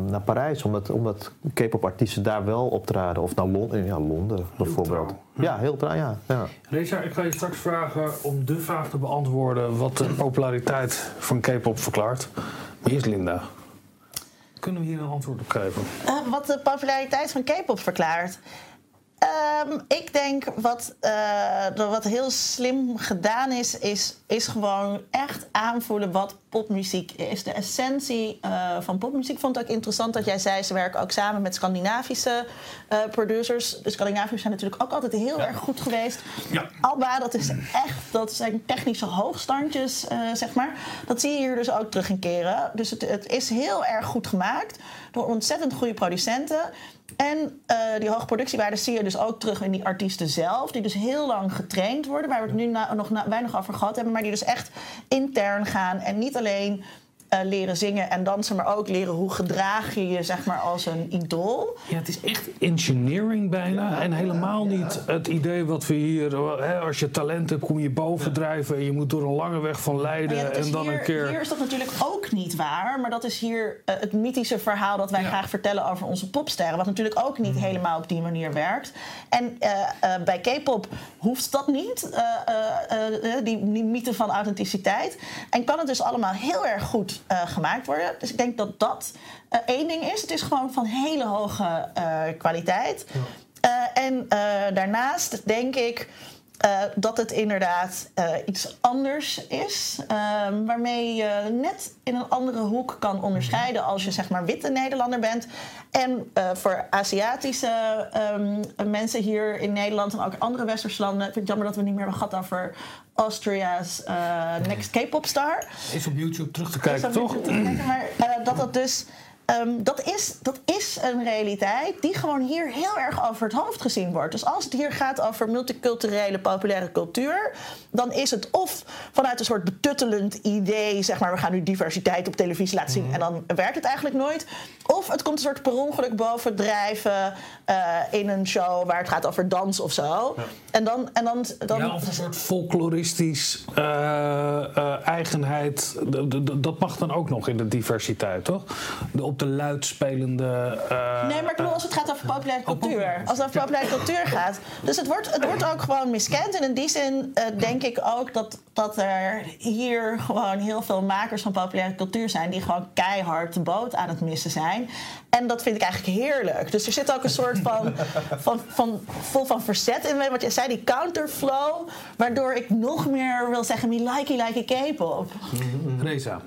naar Parijs, omdat, omdat K-pop artiesten daar wel optraden. Of naar Londen, ja, Londen bijvoorbeeld. Ja, heel trouw, ja. ja. Reza, ik ga je straks vragen om de vraag te beantwoorden... wat de populariteit van K-pop verklaart. Maar eerst Linda. Kunnen we hier een antwoord op geven? Eh, wat de populariteit van K-pop verklaart. Ehm, ik denk wat, eh, wat heel slim gedaan is, is, is gewoon echt aanvoelen wat popmuziek is. De essentie eh, van popmuziek. Ik vond het ook interessant dat jij zei, ze werken ook samen met Scandinavische eh, producers. De Scandinaviërs zijn natuurlijk ook altijd heel erg goed geweest. Ja. Alba, dat is echt, dat zijn technische hoogstandjes, zeg maar. Dat zie je hier dus ook terug in keren. Dus het, het is heel erg goed gemaakt door ontzettend goede producenten. En eh, die hoge productiewaarde zie je dus ook terug in die artiesten zelf. Die dus heel lang getraind worden. Waar we het nu nog weinig over gehad hebben. Maar die dus echt intern gaan. En niet alleen eh, leren zingen en dansen, maar ook leren hoe gedraag je je zeg maar als een idool. Ja, het is echt engineering bijna. en helemaal niet het idee wat we hier... Hè, als je talent hebt, kom je bovendrijven... en je moet door een lange weg van is en dan hier, een keer... hier is dat natuurlijk ook niet waar, maar dat is hier eh, het mythische verhaal dat wij graag vertellen over onze popsterren, wat natuurlijk ook niet Mhm. helemaal op die manier werkt. En eh, eh, bij K-pop hoeft dat niet, eh, eh, eh, die, die mythe van authenticiteit. En kan het dus allemaal heel erg goed eh, gemaakt worden. Dus ik denk dat dat eh, één ding is. Het is gewoon van hele hoge eh, kwaliteit. En daarnaast denk ik. Eh, dat het inderdaad eh, iets anders is, ehm, waarmee je net in een andere hoek kan onderscheiden als je zeg maar witte Nederlander bent. En eh, voor Aziatische ehm, mensen hier in Nederland en ook andere westerse landen, vind ik het jammer dat we niet meer hebben gehad over Austria's Next K-pop star. Is op YouTube terug te kijken, toch? te kijken, Maar dat dat dus. Ehm, dat, is, dat is een realiteit die gewoon hier heel erg over het hoofd gezien wordt. Dus als het hier gaat over multiculturele populaire cultuur, dan is het of vanuit een soort betuttelend idee, zeg maar, we gaan nu diversiteit op televisie laten zien en dan werkt het eigenlijk nooit. Of het komt een soort per ongeluk bovendrijven eh in een show waar het gaat over dans of zo. En dan. En dan, dan Ja, of een soort folkloristisch eh, eh, eigenheid. Dat mag dan ook nog in de diversiteit, toch? De, op de luidspelende. eh, Nee, maar ik bedoel als het gaat over populaire cultuur. Als het over populaire cultuur gaat. Dus het wordt, het wordt ook gewoon miskend. En in die zin eh, denk ik ook dat, dat er hier gewoon heel veel makers van populaire cultuur zijn... die gewoon keihard de boot aan het missen zijn. En dat vind ik eigenlijk heerlijk. Dus er zit ook een soort van, van, van vol van verzet in. Wat je zei, die counterflow. Waardoor ik nog meer wil zeggen, me likey likey K-pop. Reza.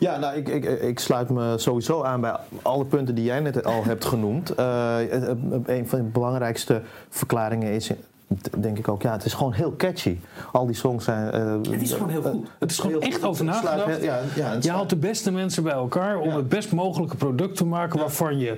Ja, nou, ik, ik, ik sluit me sowieso aan bij alle punten die jij net al hebt genoemd. Eh, het- een van de belangrijkste verklaringen is, denk ik ook, ja, het is gewoon heel catchy. Al die songs zijn... eh, Het is gewoon heel eh, goed. Het is gewoon echt over Het sluit nagedacht. Ja, ja, het Je haalt de beste mensen bij elkaar om Ja. het best mogelijke product te maken waarvan je,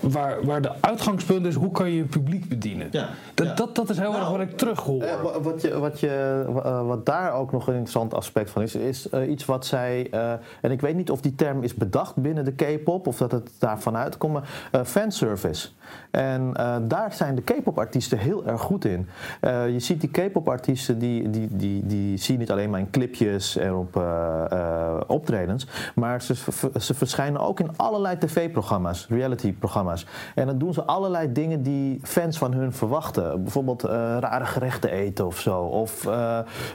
waar, waar de uitgangspunt is, hoe kan je je publiek bedienen. Ja. Dat, Ja. dat, dat is heel erg Nou, wat ik terug hoor. Eh, wa- wat, je, wat, je, wa- eh, wat daar ook nog een interessant aspect van is, is eh, iets wat zij. eh, en ik weet niet of die term is bedacht binnen de K-pop of dat het daarvan uitkomt, maar eh, fanservice. En eh, daar zijn de K-pop-artiesten heel erg goed in. Eh, je ziet die K-pop-artiesten, die, die, die, die zie je niet alleen maar in clipjes en op eh, eh, optredens, maar ze, ze verschijnen ook in allerlei tv-programma's, reality-programma's. En dan doen ze allerlei dingen die fans van hun verwachten. Bijvoorbeeld rare gerechten eten of zo. Of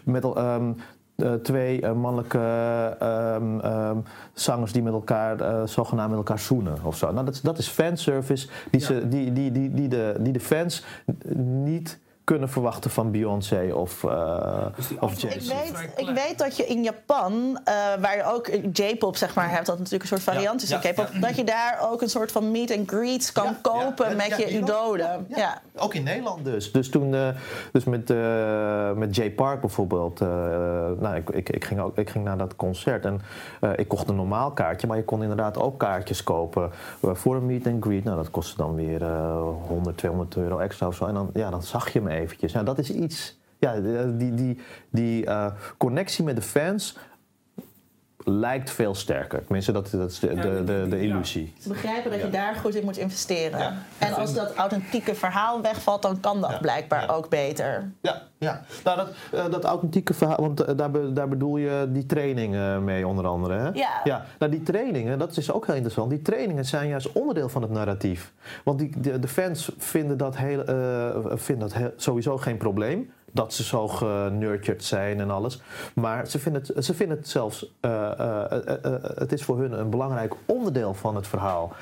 met ehm, eh, twee mannelijke ehm, ehm, zangers die met elkaar, zogenaamd met elkaar zoenen of zo. Nou, dat, is- dat is fanservice die, ze, die, die, die, die, de, die de fans niet kunnen verwachten van Beyoncé of, eh of Ik Jay-Z. weet, ik weet dat je in Japan, eh, waar je ook J-pop zeg maar hebt, dat natuurlijk een soort variant is Ja, van K-pop, dat je daar ook een soort van meet and greets kan Ja, kopen ja, met ja, je idolen. Ja. Ja, Ook in Nederland dus. Dus toen, eh, dus met, eh, met Jay Park bijvoorbeeld, eh, nou, ik, ik, ik, ging ook, ik ging naar dat concert en eh, ik kocht een normaal kaartje, maar je kon inderdaad ook kaartjes kopen voor een meet and greet. Nou, dat kostte dan weer eh 100, 200 euro extra of zo. En dan, ja, dan zag je me eventjes. Nou, dat is iets, ja, die, die, die eh, connectie met de fans lijkt veel sterker. Tenminste, dat, dat is de, de, de, de illusie. Ze begrijpen dat je daar goed in moet investeren. Ja. En als dat authentieke verhaal wegvalt, dan kan dat Ja. blijkbaar Ja. ook beter. Ja, ja. Nou, dat, eh, dat authentieke verhaal, want eh, daar, be- daar bedoel je die trainingen mee onder andere. Hè? Ja. ja. Nou, die trainingen, dat is ook heel interessant. Die trainingen zijn juist onderdeel van het narratief. Want die, de, de fans vinden dat, heel, eh, vinden dat heel- sowieso geen probleem. Dat ze zo genurtured zijn en alles. Maar ze vinden het, ze vinden het zelfs, eh, eh, eh, het is voor hun een belangrijk onderdeel van het verhaal.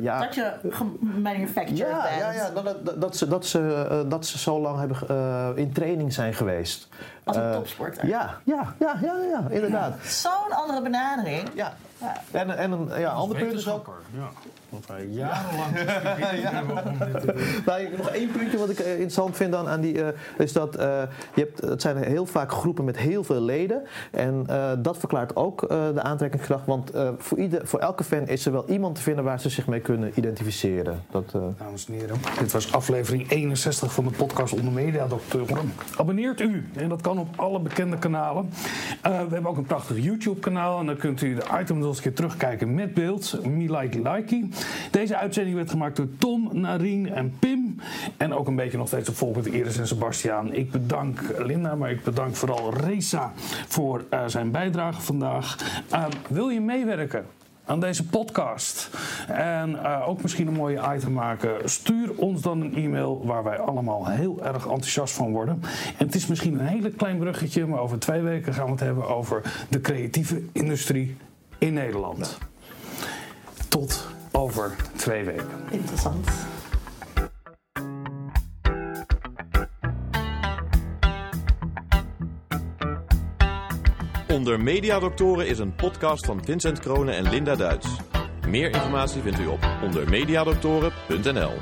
Ja, Dat je gemanufactured ja, bent. ja, ja dat, dat, dat, ze, dat, ze, dat ze zo lang hebben, in training zijn geweest. Als een topsporter. Ja, ja, ja, ja, ja, inderdaad. Zo'n andere benadering. Ja. Ja. En, en een ja, ander punt is ook... Ja. Want wij jarenlang gestudeerd hebben om dit te doen. Nou, nog één puntje wat ik eh, interessant vind dan aan die, eh, is dat eh, je hebt, het zijn heel vaak groepen met heel veel leden. En eh, dat verklaart ook eh, de aantrekkingskracht. Want eh, voor, ieder, voor elke fan is er wel iemand te vinden waar ze zich mee kunnen identificeren. Dat, eh, Dames en heren, dit was aflevering 61 van de podcast Onder Media Doctoren. Abonneert u, en dat kan op alle bekende kanalen. Eh, we hebben ook een prachtig YouTube-kanaal en dan kunt u de items een keer terugkijken met beeld. Me Like Likey. Deze uitzending werd gemaakt door Tom, Narien en Pim. En ook een beetje nog steeds op volgende Iris en Sebastiaan. Ik bedank Linda, maar ik bedank vooral Reza voor uh, zijn bijdrage vandaag. Uh, wil je meewerken? aan deze podcast. En uh, ook misschien een mooie item maken. Stuur ons dan een e-mail waar wij allemaal heel erg enthousiast van worden. En het is misschien een hele klein bruggetje, maar over twee weken gaan we het hebben over de creatieve industrie in Nederland. Tot over twee weken. Interessant. Onder Mediadoktoren is een podcast van Vincent Kronen en Linda Duits. Meer informatie vindt u op ondermediadoktoren.nl.